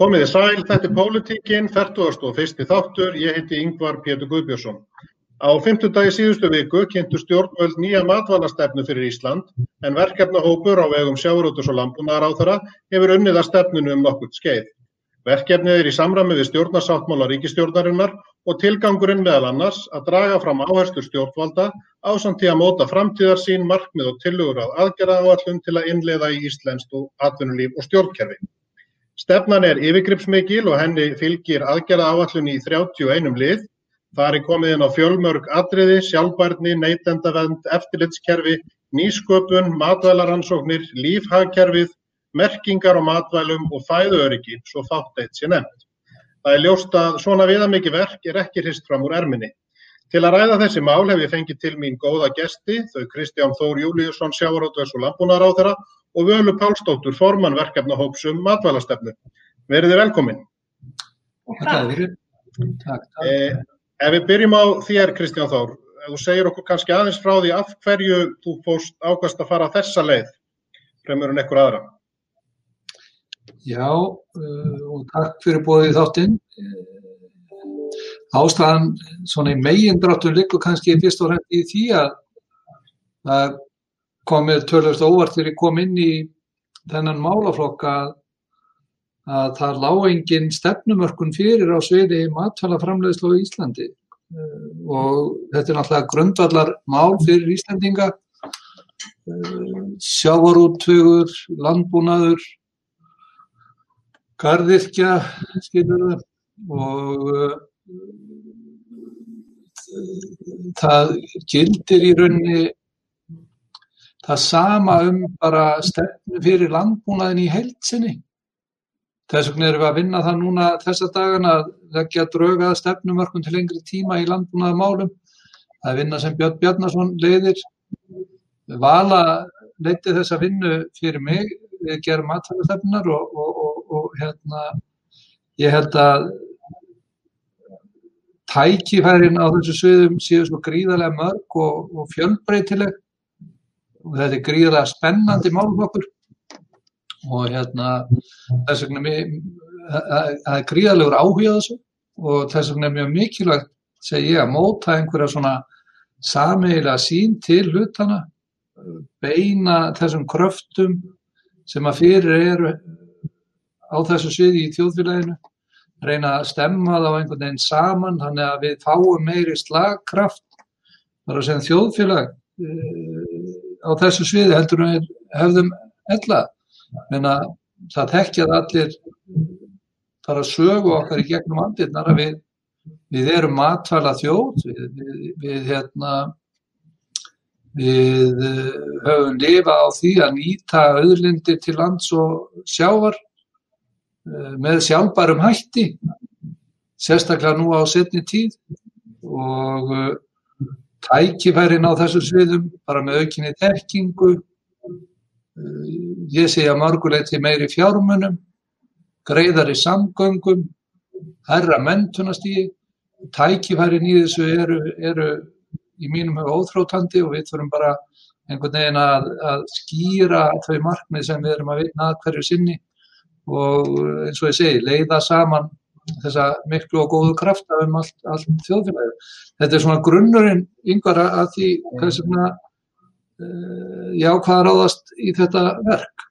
Komið í sæl, þetta er Pólitíkin, 41. þáttur, ég heiti Yngvar Pétur Guðbjörnsson. Á 50 dagi síðustu viku kynntu stjórnvöld nýja matvalastefnu fyrir Ísland en verkefnahópur á vegum sjárótus og landbúnaðaráþara hefur unnið að stefnunu um nokkurt skeið. Verkefnið er í samræmi við stjórnarsáttmála ríkistjórnarinnar og tilgangurinn meðal annars að draga fram áherslu stjórnvalda á samt því að móta framtíðar sín, markmið og tillögur á aðgerða áallum til að innleiða í Íslenskt og atvinnulíf og stjórnkerfi. Stefnan er yfirgripsmikil og henni fylgir aðgerðaáætlun í 31 lið. Það er komið inn á fjölmörg atriði, sjálfbærni, neytendavernd, eftirlitskerfi, nýsköpun, matvælaransóknir, lífhagkerfið, merkingar á matvælum og fæðuöryggi, svo fátt eitt sé nefnt. Það er ljóst að svona viðamikið verk er ekki hrist fram úr erminni. Til að ræða þessi mál hef ég fengið til mín góða gesti, þau Kristján Þór Júliusson, sjávarótvers og landbúnaðaráþara og Völu Pálsdóttur, formann verkefnahópsum matvælastefnu. Verðið velkomin. Takk. Takk, takk. Eh, ef við byrjum á þér, Kristján Þór, þú segir okkur kannski aðeins frá því af hverju þú fóst ákvæmst að fara þessa leið, fremur en ekkur aðra. Já, uh, og takk fyrir bóðið þáttinn. Ástæðan svona í megindráttum liggur kannski fyrst og fremst í því að það komið tölvist óvart ég kom inn í þennan málaflokk að, að það lág engin stefnumörkun fyrir á sviði matvælaframleðslu á Íslandi. Uh, og þetta er náttúrulega grundvallar mál fyrir Íslandinga uh, sjávarúttugur, landbúnaður gardirkja skilur það og uh, það gildir í rauninni það sama um bara stefnu fyrir landbúnaðin í heilsinni. Þess vegna erum við að vinna það núna þessa dagana að leggja drauga stefnumörkun til lengri tíma í landbúnaðamálum. Það er vinna sem Björn Bjarnason leiðir. Vala leiti þessa vinnu fyrir mig. Við gerum matfælastefnunar og, og, og, og hérna, ég held að tækifærin á þessu sviðum séu svo gríðarlega mörg og fjölbreytileg. Og þetta er gríðarlega spennandi málflokkur og hérna þess vegna það er gríðarlegur áhuga þessu. Og þess vegna er mjög mikilvægt segi ég að móta einhverja svona sameigilega sín til hlutana beina þessum kröftum sem að fyrir eru á þessu sviði í þjóðfélaginu reyna að stemma það á einhvern veginn saman þannig að við fáum meiri slagkraft. Þar að segja þjóðfélag á þessu sviði heldur við hefðum ella menna það þekkjað allir þar að sögu okkar í gegnum andirnar að við, við erum matfæla þjóð við, við, við hérna við höfum lifa á því að nýta auðlindi til lands og sjávar með sjálfbærum hætti sérstaklega nú á setni tíð. Og tækifærin á þessu sviðum bara með aukinni þekkingu. Ég segja mörguleiti meiri fjármunum greiðari samgöngum herra mentunastígi tækifærin í þessu eru, eru í mínum hefur óþrótandi og við þurfum bara einhvern veginn að, að skýra þau markmið sem við erum að vinna að hverju sinni og eins og ég segi, leiða saman þessa miklu og góðu krafta um allt, allt þjóðfélagi. Þetta er svona grunnurinn yngvar að því hvernig svona uh, já, hvað ráðast í þetta verk.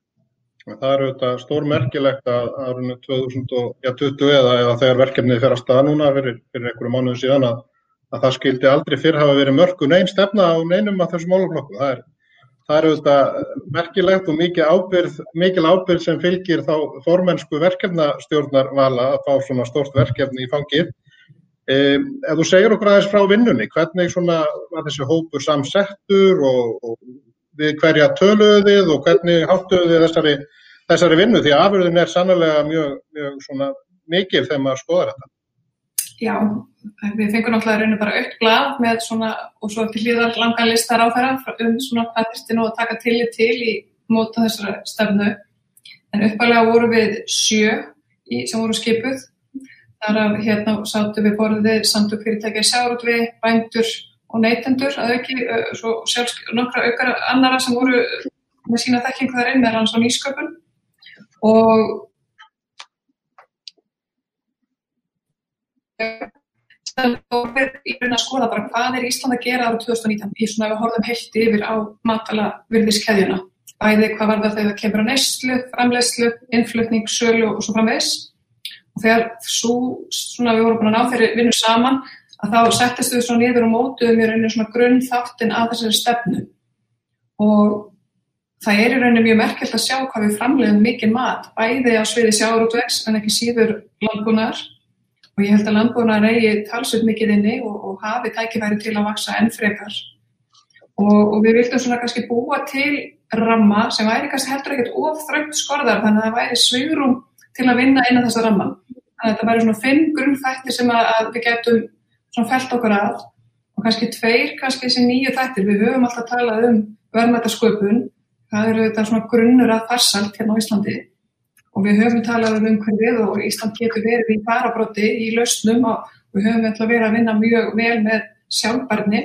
Það eru þetta stórmerkilegt að árunni 2020 eða, eða þegar verkefnið fer að staða núna fyrir, fyrir einhverju mánuðu síðan að, að það skildi aldrei fyrr hafa verið mörgu neyn stefna á neynum af þessu máluflokku. Það er Það eru þetta merkilegt og ábyrð, mikil ábyrð sem fylgir þá formensku verkefnastjórnar vala að fá svona stort verkefni í fangið. Um, ef þú segir okkur aðeins frá vinnunni, hvernig var þessi hópur samsettur og, og við hverja töluðið og hvernig háttuðið þessari, þessari vinnu því afurðin er sannlega mjög, mjög mikil þegar maður skoðar þetta. Já, við fengum náttúrulega rauninu bara aukt blad með svona og svo til hlýðar langan listar á þeirra um svona hvað þurfti nú að taka tillit til í móta þessara stefnu. En uppalega voru við sjö í, sem voru skipuð. Þar af hérna sáttu við borðið samtök fyrirtækja sjárútvi, bændur og neytendur að auki, svo sjálfs nokkra aukara annara sem voru með sína þekkingu þar inn með ranns og nýsköpun og og við raun að skoða bara hvað er Ísland að gera árið 2019 í svona að við horfum heilt yfir á matala virðiskeðjuna. Bæði hvað var það þegar það kemur á neyslu, framleyslu, innflutning, sölu og svo framvegs. Og þegar svo, svona við vorum búin að ná þeirri vinnu saman að þá settist við svona niður og mótuðum í rauninu svona grunn þáttinn að þessari stefnu. Og það er í rauninu mjög merkelt að sjá hvað við framleiðum mikið mat, bæði á sviði sjáurútvegs en ekki síður landbúnar og ég held að landbúnar eigi talsveit mikið inni og, og hafi tækifæri til að vaksa enn frekar. Og, og við vildum svona kannski búa til ramma sem væri kannski heldur ekkert of þröngt skorðar þannig að það væri svigrum til að vinna innan þessa ramma þannig að þetta væri svona fimm grunnfættir sem að, að við getum svona felt okkur að og kannski tveir kannski þessi nýju þættir. Við höfum alltaf talað um verðmættasköpun það eru þetta svona grunnur að farsalt hérna á Íslandi og við höfum talað um umhverfið og Ísland getur verið í farabróti í lausnum og við höfum alltaf verið að vinna mjög vel með sjálfbarni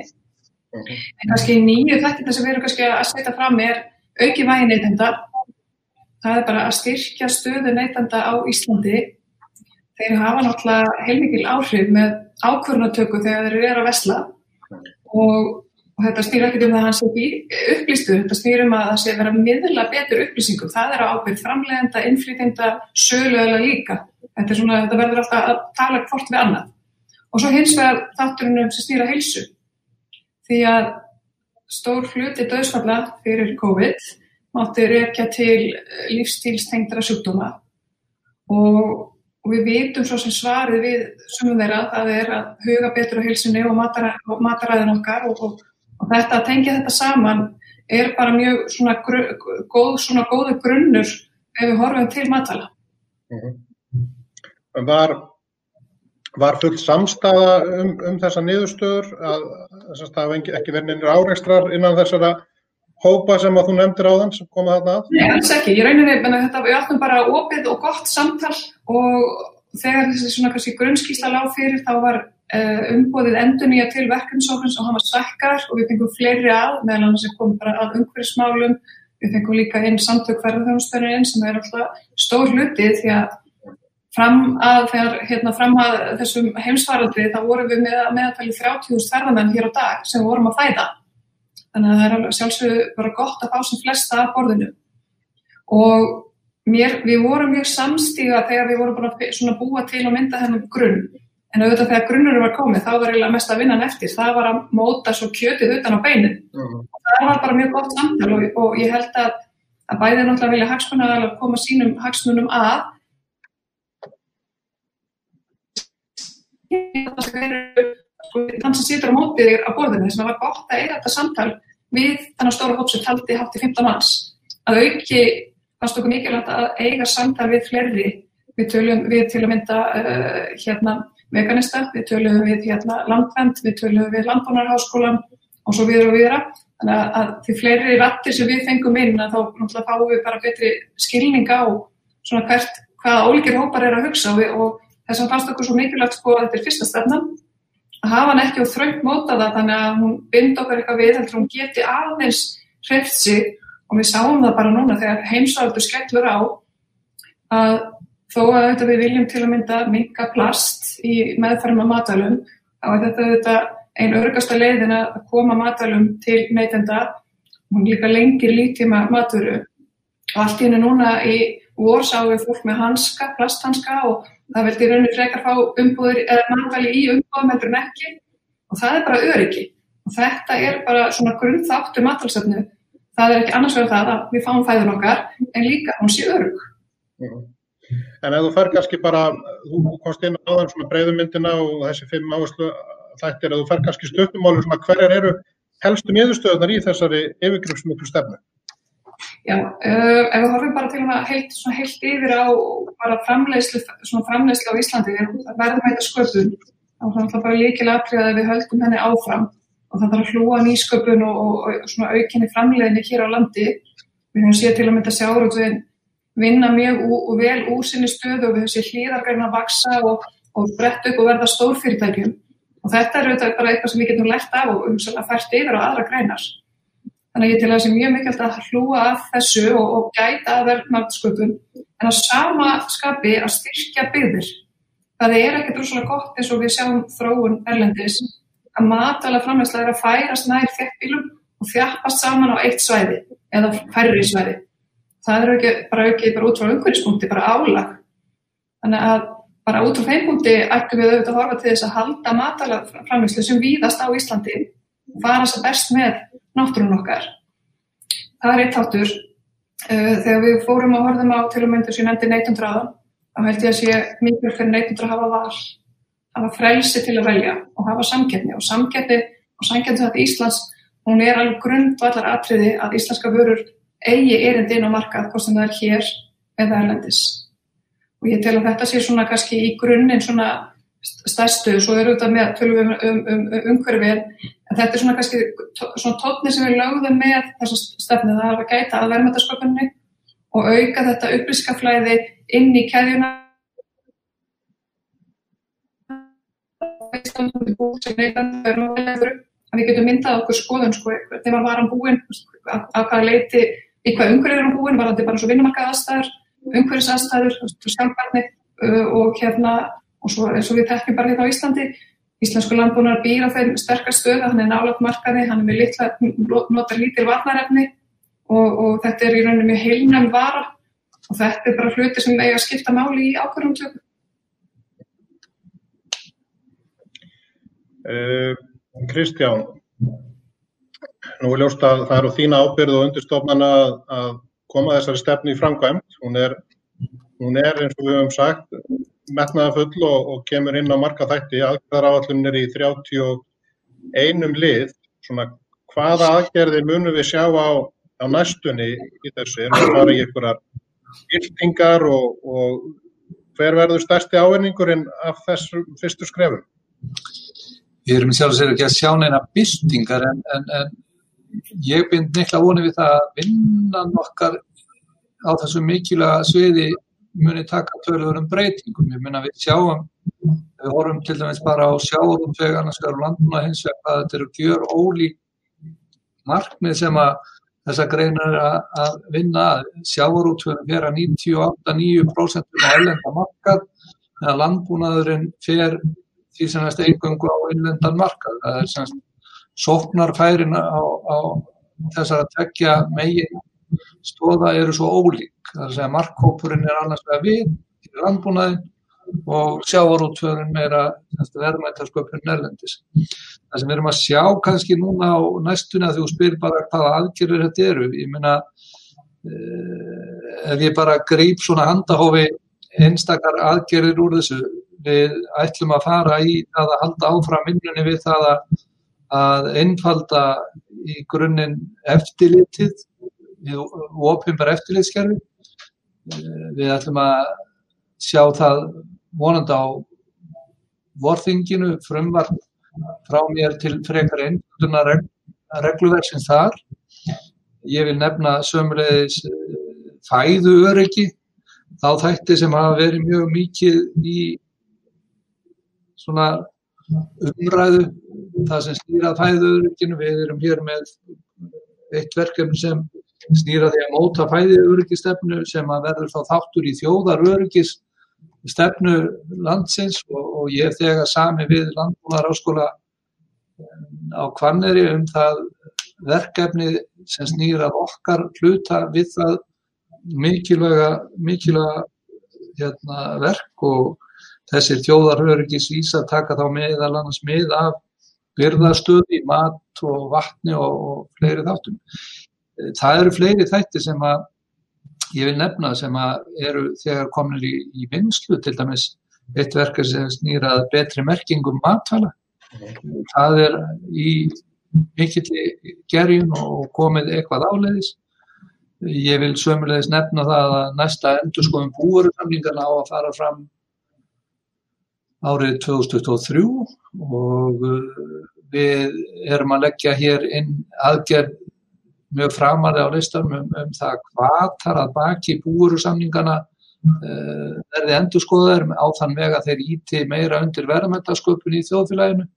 okay. en kannski nýju þetta sem við erum kannski að setja fram er auki vægi neytenda. Það er bara að styrkja stöðu neytenda á Íslandi. Þeir hafa náttúrulega heilmikil áhrif með ákvörnatöku þegar þeir eru að vesla og og þetta snýr ekkert um að hann sé upplýstur, þetta snýr um að það sé vera miðla betur upplýsingum, það er á ábyrð framlegenda, innflytjenda, sölu eða líka, þetta svona, þetta verður alltaf að tala hvort við annað. Og svo hins vegar þátturinn sem snýr að heilsu. Því að stór hluti döðsfalla fyrir COVID mátti rekja til lífstílstengdara sjúkdóma. Og, og við vitum svo sem svarið við sumum þeirra, það er að huga betur á heilsunni og mataræðin okkar og, og og þetta að tengja þetta saman er bara mjög svona, góð, svona góðu grunnur ef við horfum til matala. Mm -hmm. Var, var fullt samstafa um, um þessa niðurstöður að það hafa ekki verið einhver áreikstrar innan þessara hópa sem að þú nefndir á þann sem koma þarna að? Nei, alls ekki. Ég rauninni, menn að þetta við áttum bara opið og gott samtal og þegar þessi svona kannski grunnskísla lág fyrir þá var umbóðið endur nýja til verkefnsóknins og hann var svekkar og við fengum fleiri að, meðal hann sem kom bara að umhverfismálum, við fengum líka inn samtök ferðarþjónustöðurinn sem er alltaf stór hluti því að fram að, þegar, hérna, fram að þessum heimsvaraldri þá vorum við með, meðatali 30.000 ferðarmenn hér á dag sem vorum að fæða. Þannig að það er sjálfsögur bara gott að fá sem flesta að borðinu. Og mér, við vorum mjög samstíga þegar við vorum bara búa til að mynda þennan grunn. En auðvitað þegar grunnurinn var komið, þá var eiginlega mest að vinna eftir. Það var að móta svo kjötið utan á beinin. Uh -huh. Það var bara mjög gott samtal og, og ég held að, að bæðið náttúrulega vilja hagsmunnaðal að koma sínum hagsmunum að. Þannig sem situr á mótið þér á borðinu, þess að það var gott að eiga þetta samtal við þannig stóra hóp sem taldi hátt í 15 manns. Að auki fannst okkur mikilvægt að eiga samtal við flerri. Við við til að mynda uh, hérna veganista, við töluðum við hérna, landvend, við töluðum við landbúnarháskólan og svo viðra og viðra. Þannig að, að því fleiri rattir sem við fengum inn að þá náttúrulega fáum við bara betri skilning á svona hvert, hvaða ólíkir hópar er að hugsa. Og, við, og þess að fannst okkur svo mikilvægt sko að þetta er fyrsta stefnan. Að hafa hann ekki á þröngt móta það þannig að hún bind okkar eitthvað við heldur hún geti aðeins hreift sig. Og við sáum það bara núna þegar heimsáldur skellur á að Þó að þetta við viljum til að mynda minka plast í meðferðum af matalum, þá er þetta, þetta einn örgasta leiðin að koma matalum til neytenda, hún líka lengir lítíma matvöru. Og allt í hennu núna í vor sáum við fólk með hanska, plasthanska og það veldi raunir frekar fá umbúður, eða matali í umbúðum heldur en ekki og það er bara öryggi. Og þetta er bara svona grunnþáttur matalsefnu. Það er ekki annars vegar það að við fáum fæðun okkar en líka hún sé örygg. En ef þú fer kannski bara, þú komst inn á þann svona breyðumyndina og þessi fimm áherslu þættir, ef þú fer kannski stöpumálur svona hverjar eru helstu miðustöðunar í þessari yfirgrifsmiklu stefnu? Já, uh, ef við horfum bara til að heilt, svona heilt yfir á framleiðslu, framleiðslu á Íslandi, það verðum að þetta sköpun, þá er það bara líkilega aðprið að við höldum henni áfram og þarf að hlúa nýsköpun og, og, og aukinni framleiðinni hér á landi. Við höfum séð til að mynda sjárótveginn vinna mjög og vel úr sinni stöðu og við höfum sér hlýðargræna að vaksa og, og brett upp og verða stórfyrirtækjum og þetta er auðvitað bara eitthvað sem við getum lært af og umsala fært yfir á aðra grænar. Þannig að ég til að það sé mjög mikilvægt að hlúa að þessu og, og gæta að verðnartsköpun en á sama skapi að styrkja byggðir það er ekkert rosalega gott eins og við sjáum þróun erlendis að matala framhersla er að færast nær þjættbílum og þjæppast saman á eitt svæði eða færri svæði. Það er ekki bara ekki bara út frá umhverfispunkti, bara álag. Þannig að bara út frá þeim punkti ættum við auðvitað að horfa til þess að halda matala framherslu sem víðast á Íslandi og fara þess að best með náttúrun okkar. Það er eitt þáttur. Þegar við fórum og horfum á til og myndur sem ég nefndi neitundraðan, þá held ég að sé mikilvægt fyrir neytundur að hafa val, hafa frelsi til að velja og hafa samkeppni og samkeppni og samkeppni þetta Íslands, hún er alveg grundvallar atriði að íslenska vörur eigi erindi inn á markað hvort sem það er hér eða erlendis. Og ég tel að þetta sé svona kannski í grunninn svona stærstu, svo eru þetta með tölum um, um, um, um umhverfið, en þetta er svona kannski svona tótni sem við lögðum með þessa stefni, það er að gæta að verðmættasköpunni og auka þetta upplýskaflæði inn í keðjuna að við getum myndað okkur skoðun sko, þegar var hann búinn að hvaða leiti, í hvað umhverfið er hann búinn var þetta bara svo vinnumarkað aðstæður umhverfis aðstæður, skjálfbarni uh, og hérna og svo eins og við tekjum bara hérna á Íslandi Íslensku landbúnar býr á þeim sterkar stöð hann er nálat markaði, hann er með litla notar lítil varnarefni og, og þetta er í rauninu mjög heilnæm vara og þetta er bara hluti sem eiga að skipta máli í ákvörðum tökum. Uh, Kristján, nú er ljóst að það eru þína ábyrð og undirstofnana að, koma þessari stefni í framkvæmt. Hún er, hún er eins og við höfum sagt metnaða full og, og kemur inn á marka þætti. Aðgerðaráallun er í 31 lið. Svona, hvaða aðgerðir munum við sjá á, á næstunni í þessu? Er það bara einhverjar byltingar og, og hver verður stærsti ávinningurinn af þessum fyrstu skrefum? Við erum sjálf og sér ekki að sjá neina byltingar en, en, en ég bind neikla vonið við það að vinnan okkar á þessu mikilvæga sviði muni taka töluður um breytingum. Ég minna við sjáum, við horfum til dæmis bara á sjáum þegar annars verður landuna hins vegar að þetta eru gjör ólík markmið sem að þessa greinar að vinna sjávarútvöðum fyrir að 98-9% á ellenda markað eða landbúnaðurinn fyrir því sem næst einhverjum á innlendan markað. Það er semst sóknarfærin á, á þessar að tekja megin stóða eru svo ólík. Það er að segja markkópurinn er annars vegar við í landbúnaðin og sjávarútvöðurinn meira verðmættasköpun erlendis. Það sem við erum að sjá kannski núna á næstuna þegar þú spyrir bara hvaða aðgerður þetta eru. Ég meina, eh, ef ég bara grýp svona handahófi einstakar aðgerður úr þessu, við ætlum að fara í að halda áfram vinnunni við það að, að einfalda í grunninn eftirlitið, við ofinbar eftirlitskerfi. Við ætlum að sjá það vonandi á vorþinginu frumvart frá mér til frekar einhverjuna regluversins þar. Ég vil nefna sömulegis fæðu öryggi, þá þætti sem hafa verið mjög mikið í svona umræðu, það sem snýrað fæðu örygginu. Við erum hér með eitt verkefni sem snýra því að móta fæði öryggistefnu sem að verður þá þáttur í þjóðar öryggistefnu landsins og, og ég hef þegar sami við landbúnar áskóla á Kvanneri um það verkefni sem snýra okkar hluta við það mikilvæga, mikilvæga hérna, verk og þessir þjóðarhöryggisvísa taka þá meðal annars með af byrðastöði, mat og vatni og, og fleiri þáttum. Það eru fleiri þætti sem að ég vil nefna sem að eru þegar komin í, í vinslu til dæmis eitt verkar sem snýrað betri merkingum matfæla það er í mikill gerjun og komið eitthvað áleiðis. Ég vil sömulegis nefna það að næsta endur skoðum búursamlingarna á að fara fram árið 2023 og við erum að leggja hér inn aðgerð mjög framarði á listanum um, um það hvað þar að baki búuru samningana uh, verði endur skoðaður á þann vega þeir íti meira undir verðmættasköpun í þjóðfélaginu.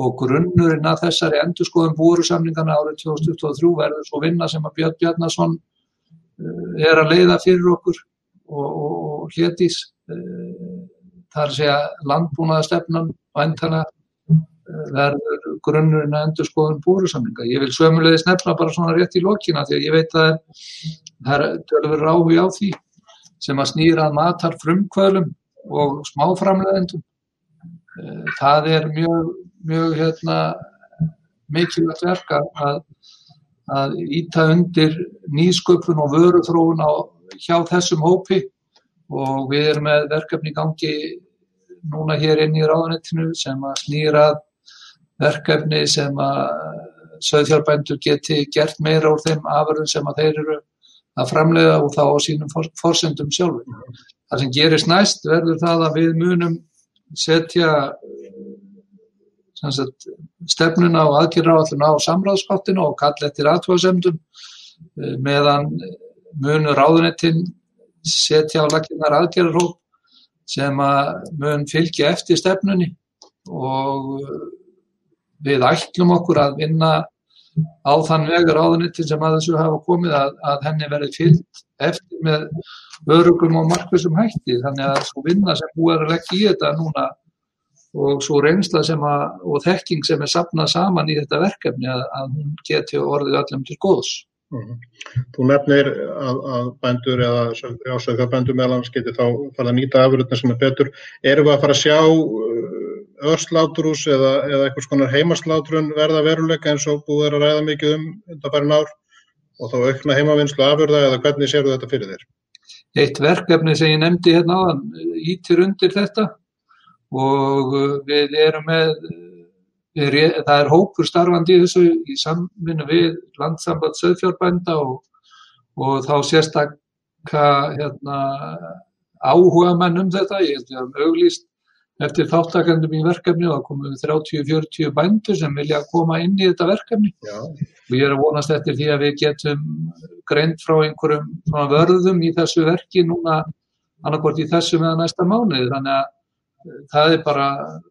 Og grunnurinn að þessari endur skoðum búuru samningana árið 2023 verður svo vinna sem að Björn Bjarnason uh, er að leiða fyrir okkur og, og, og héttis uh, það er að landbúnaðastefnan vantana verður grunnurinn að endur skoðun búrusamlinga. Ég vil sömulegis nefna bara svona rétt í lokina því að ég veit að það er tölur ráhu á því sem að snýra að matar frumkvöðlum og smáframleðendum. Það er mjög, mjög hérna, mikilvægt verka að, að íta undir nýsköpun og vöruþróun á, hjá þessum hópi og við erum með verkefni gangi núna hér inn í ráðanettinu sem að snýra verkefni sem að söðfjárbændur geti gert meira úr þeim afurðum sem að þeir eru að framlega og þá á sínum forsendum sjálfur. Það sem gerist næst verður það að við munum setja sagt, stefnuna og aðgjörðarálluna á samráðskáttinu og kalla eftir aðtváðsemdum meðan munur ráðunettinn setja á laginnar aðgjörðarhóp sem að mun fylgja eftir stefnunni og við ætlum okkur að vinna á þann vegar áðunitin sem að þessu hafa komið að, að henni verið fyllt eftir með örugum og markvisum hætti þannig að svo vinna sem búið er að leggja í þetta núna og svo reynsla sem að, og þekking sem er sapnað saman í þetta verkefni að, að hún geti orðið öllum til góðs. Mm -hmm. Þú nefnir að, að bændur eða ásöðkabændur meðlans geti þá fara að nýta afurðuna sem er betur. Erum við að fara að sjá örslátrús eða, eða eitthvað skonar heimaslátrun verða veruleika eins og búið er að ræða mikið um þetta bæri nár og þá aukna heimavinnslu afurða eða hvernig séu þetta fyrir þér? Eitt verkefni sem ég nefndi hérna áðan ítir undir þetta og við erum með, það er hópur starfandi í þessu í samvinnu við landsamband söðfjárbænda og, og þá sérstakka hérna, áhuga menn um þetta, ég held að við hefum auglýst eftir þáttakandum í verkefni og það komum 30-40 bændur sem vilja koma inn í þetta verkefni. Já. og ég er að vonast eftir því að við getum greint frá einhverjum vörðum í þessu verki núna annarkort í þessu meðan næsta mánuði. Þannig að það er bara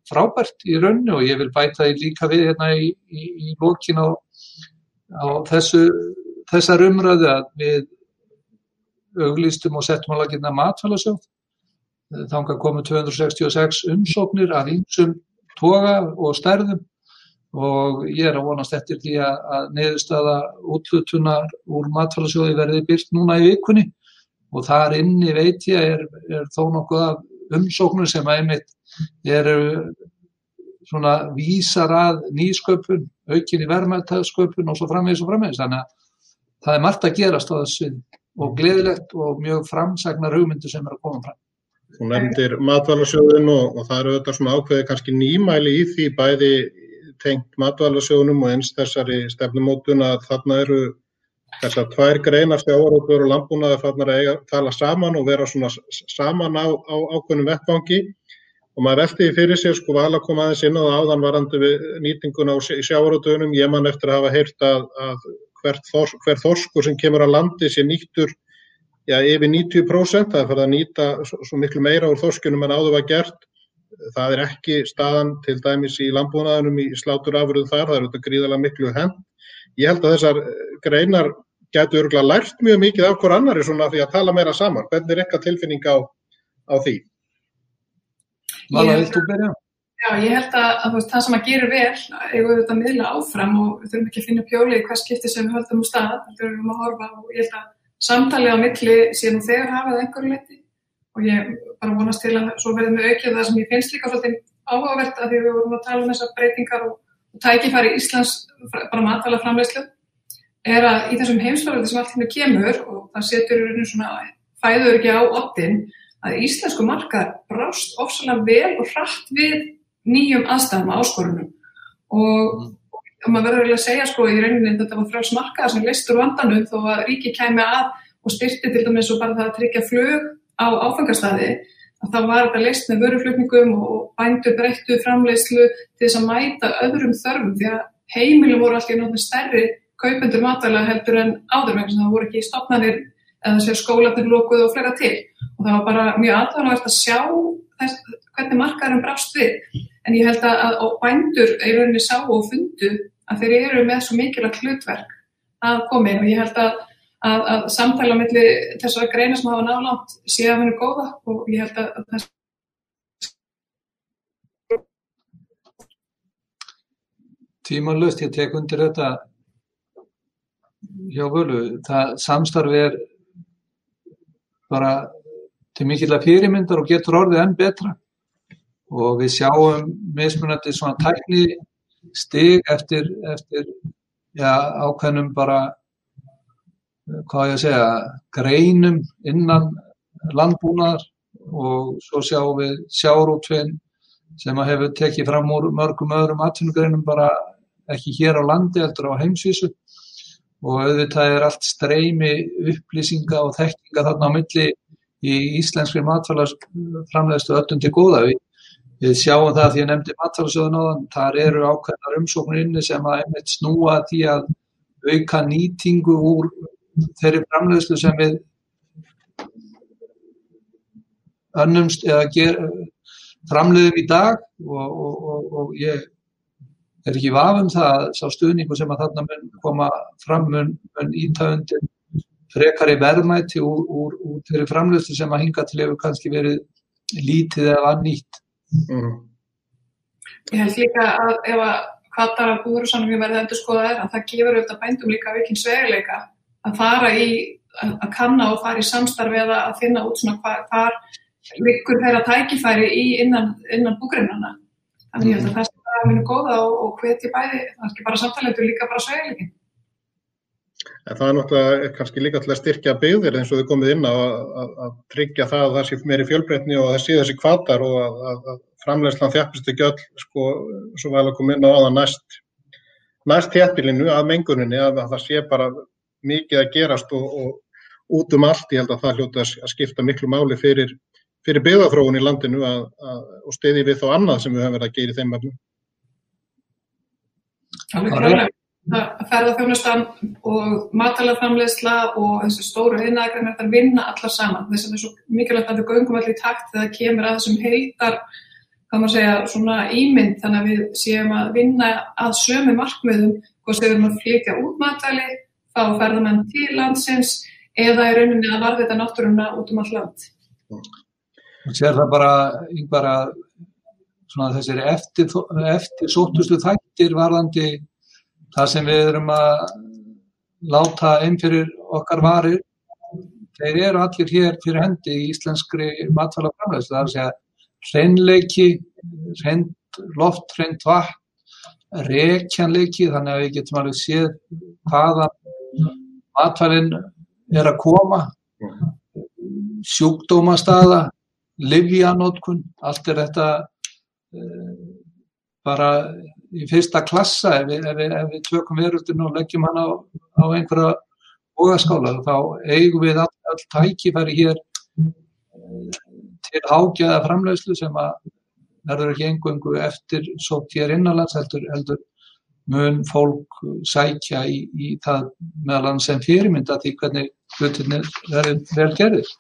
frábært í rauninu og ég vil bæta því líka við hérna í, í, í lókin á, á þessu, þessar umræðu að við auglýstum og settum á laginna matfælasjóð þanga komu 266 umsóknir af einsum toga og stærðum og ég er að vonast eftir því að, að neðustada útlutunar úr matfælasjóði verði byrst núna í vikunni. Og þar inni veit ég er, er þó nokkuð af umsóknir sem að einmitt eru svona vísar að nýsköpun, aukin í verðmættasköpun og svo framvegis og framvegis þannig að það er margt að gerast á þessu og gleðilegt og mjög framsagnar hugmyndu sem er að koma fram. Þú nefndir matvælarsjóðun og, og það eru auðvitað svona ákveði kannski nýmæli í því bæði tengt matvælarsjóðunum og eins þessari stefnumótun að þarna eru þessar tvær greinar stjávarútur og landbúnaði þarna að eiga, tala saman og vera svona saman á, á ákveðnum vettvangi. Og maður veldi fyrir sér sko vala koma aðeins inn og áðan varandi við nýtingun á sjávarútunum ég man eftir að hafa heyrt að, að hver, þors, hver þorskur sem kemur að landi sé nýttur já, yfir 90% það er farið að nýta svo, svo miklu meira úr þorskunum en áður var gert. Það er ekki staðan til dæmis í landbúnaðunum í sláturafurðum þar, það er auðvitað gríðarlega miklu henn ég held að þessar greinar getur örgulega lært mjög mikið af hver annari svona því að tala meira saman hvernig er eitthvað tilfinning á, á því? Vala, viltu byrja? Já, ég held að, að veist, það sem að gera vel eigum við þetta miðla áfram og við þurfum ekki að finna pjóli í hvað skipti sem við höldum úr stað, við þurfum að horfa og ég held að samtalið á milli síðan þegar hafað einhverju leti og ég bara vonast til að svo verðum við aukið það sem ég finnst líka svolítið áhugavert að því við vorum að tala um þessar breytingar og tækifæri Íslands bara matala framleyslu er að í þessum heimsfjörðu sem allt hérna kemur og það setur í rauninu svona fæður ekki á optin að íslensku markar brást ofsalega vel og hratt við nýjum aðstæðum áskorunum. Og og maður verður að segja sko í rauninni þetta var frá smarkaðar sem listur vandanum þó að ríki kæmi að og styrti til dæmis og bara það að tryggja flug á áfangastadi að þá var þetta list með vöruflutningum og bændur breyttu framleiðslu til þess að mæta öðrum þörfum því að heimilum voru alltaf náttúrulega stærri kaupendur matvæla heldur en áður vegna það voru ekki stopnarnir eða sér skólanir lókuð og flera til. Og það var bara mjög aðvæmlega að sjá þess, hvernig markaðurum brást við. En ég held að, bændur í rauninni sá og fundu að þeir eru með svo mikilvægt hlutverk að koma inn. Og ég held að, að, að samtala melli þess að greina sem hafa nálangt sé að vera góða og ég held að þess Tímanlust, ég tek undir þetta hjá völu, það samstarfi er bara til mikill að fyrirmyndar og getur orðið enn betra. Og við sjáum mismunandi svona tækni stig eftir, eftir já, ákveðnum bara hvað ég að segja, greinum innan landbúnaðar og svo sjáum við sjárútvinn sem að hefur tekið fram úr mörgum öðrum atvinnugreinum bara ekki hér á landi eftir á heimsvísu og auðvitað er allt streymi upplýsinga og þekkinga þarna á milli í íslenskri matfælarsframleðstu öllum til góða. Við, við sjáum það því að nefndi matfælarsjóðun á þann, þar eru ákveðnar umsóknir inni sem að einmitt snúa því að auka nýtingu úr þeirri framleðslu sem við önnumst eða ger, framleiðum í dag og, og, og, og ég er ekki vafum það sá stuðningu sem að þarna mun koma fram mun, mun ítæfundir frekari verðmæti úr, úr, úr þeirri framleiðslu sem að hinga til hefur kannski verið lítið eða nýtt. Mm. Ég held líka að ef að kvartar að búður sannum ég verði endur skoða er að það gefur auðvitað bændum líka vikinn sveguleika að fara í að kanna og fara í samstarfi eða að finna út svona hvar, hvar liggur þeirra tækifæri í innan, innan búgrinnana. Þannig held að það sé bara minu góða og, og hveti bæði, það er ekki bara samtalendur, líka bara sveguleikin. En það er náttúrulega kannski líka til að styrkja byggðir eins og þið komið inn á að tryggja það að það sé meiri fjölbreytni og að það sé þessi kvatar og að, að, að framlegslan þjafpist ekki öll sko, svo vel að koma inn á aða næst næst þjafpilinu að menguninni að, að það sé bara mikið að gerast og, og út um allt ég held að það hljóta að skipta miklu máli fyrir, fyrir byggðarfróun í landinu og stiði við þá annað sem við höfum verið að gera í þeim öfnum. Alveg klálega ferðarþjónustan og matalaframleysla og þessu stóru einægrannar þar vinna allar saman. Þess að það er svo mikilvægt að við göngum allir í takt þegar það kemur að þessum heitar, hvað maður segja, svona ímynd þannig að við séum að vinna að sömu markmiðum og séum að flytja út matali, fá ferðarmenn til landsins eða í rauninni að varða þetta náttúruna út um all land. Og sér það bara yngvar að þessir eftir, eftir sótustu þættir varðandi það sem við erum að láta einn fyrir okkar varir þeir eru allir hér fyrir hendi í íslenskri matfæla framlegslu það er að segja hreinleiki hreint loft, hreint vatn rekjanleiki þannig að við getum alveg séð hvaða matfælinn er að koma. Sjúkdómastaða livjanótkun allt er þetta uh, bara í fyrsta klassa. Ef við, ef við, ef við tökum veröldinu og leggjum hann á, á einhverja bóðaskála þá eigum við all, all tækifæri hér eh, til ágæða framlegslu sem að verður ekki engungu eftir sótt hér innanlands heldur, heldur mun fólk sækja í, í það meðal hann sem fyrirmynda því hvernig hlutinni verður vel gerðir.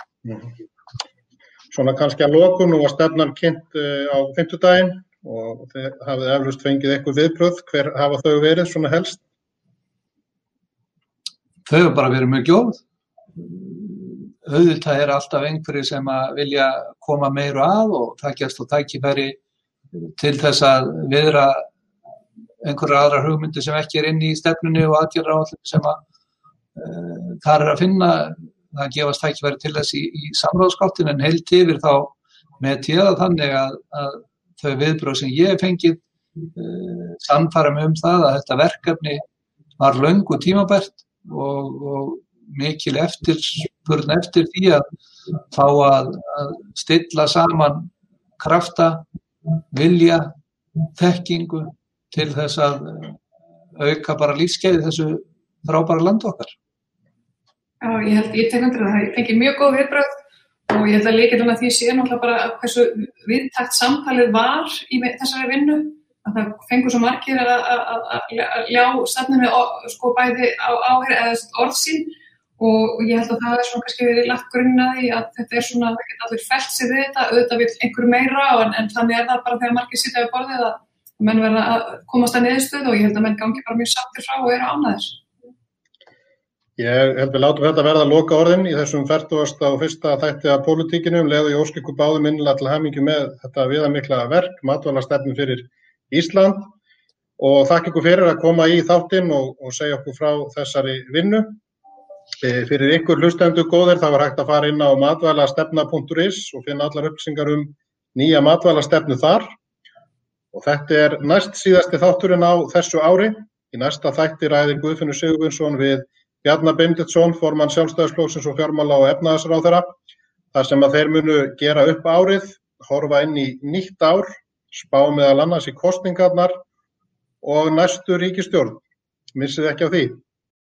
Svona kannski að lokun og að stefnan kynnt eh, á fymtudaginn og þið hafið eflust fengið eitthvað viðbröð, hver hafa þau verið svona helst? Þau hafa bara verið mjög gjóð. Auðvitað er alltaf einhverju sem að vilja koma meiru að og takjast og tækifæri til þess að viðra einhverja aðra hugmyndi sem ekki er inn í stefnunni og aðgjörra á allir sem að uh, þar er að finna. Það gefast tækifæri til þess í, í samráðskáttin en heilt yfir þá með tíða þannig að, að þau viðbröð sem ég hef fengið uh, sannfara mig um það að þetta verkefni var löngu tímabært og, og mikil eftirspurn eftir því að fá að, að stilla saman krafta, vilja, þekkingu til þess að auka bara lífskeiði þessu frábæra landu okkar. Já, ég held, ég tek undir það, fengið mjög góð viðbröð og ég held að líka því sé náttúrulega bara hversu viðtækt samtalið var í þessari vinnu að það fengur svo margir að ljá stefninu sko bæði á áhengið eða orð sín og ég held að það er svona kannski verið lagt grunnaði að þetta er svona, það geta allir sig við þetta, auðvitað vil einhverju meira en, en þannig er það bara þegar margir sitja við borðið að menn verða að komast að niðurstöðu og ég held að menn gangi bara mjög sattir frá og eru ánæðis. Ég held við látum þetta verða að loka orðin í þessum 40. og fyrsta þætti af pólitíkinu um leið og ég óskilku báðum innlega til hamingi með þetta viðamikla verk, matvalastefnum fyrir Ísland. og þakka ykkur fyrir að koma í þáttinn og, og segja okkur frá þessari vinnu. E, fyrir ykkur hlustendur góðir það var hægt að fara inn á matvælastefna.is og finna allar upplýsingar um nýja matvælastefnu þar og þetta er næst síðasti þátturinn á þessu ári. Í næsta þætti ræðir Guðfinnur Sigurvinsson við Bjarnar Binditsson, formann sjálfstæðisflóksins og fjármála og efnaðasráðara, þar sem að þeir munu gera upp árið, horfa inn í nýtt ár, spá meðal annars í kostningarnar og næstu ríkistjórn. Missið ekki á því.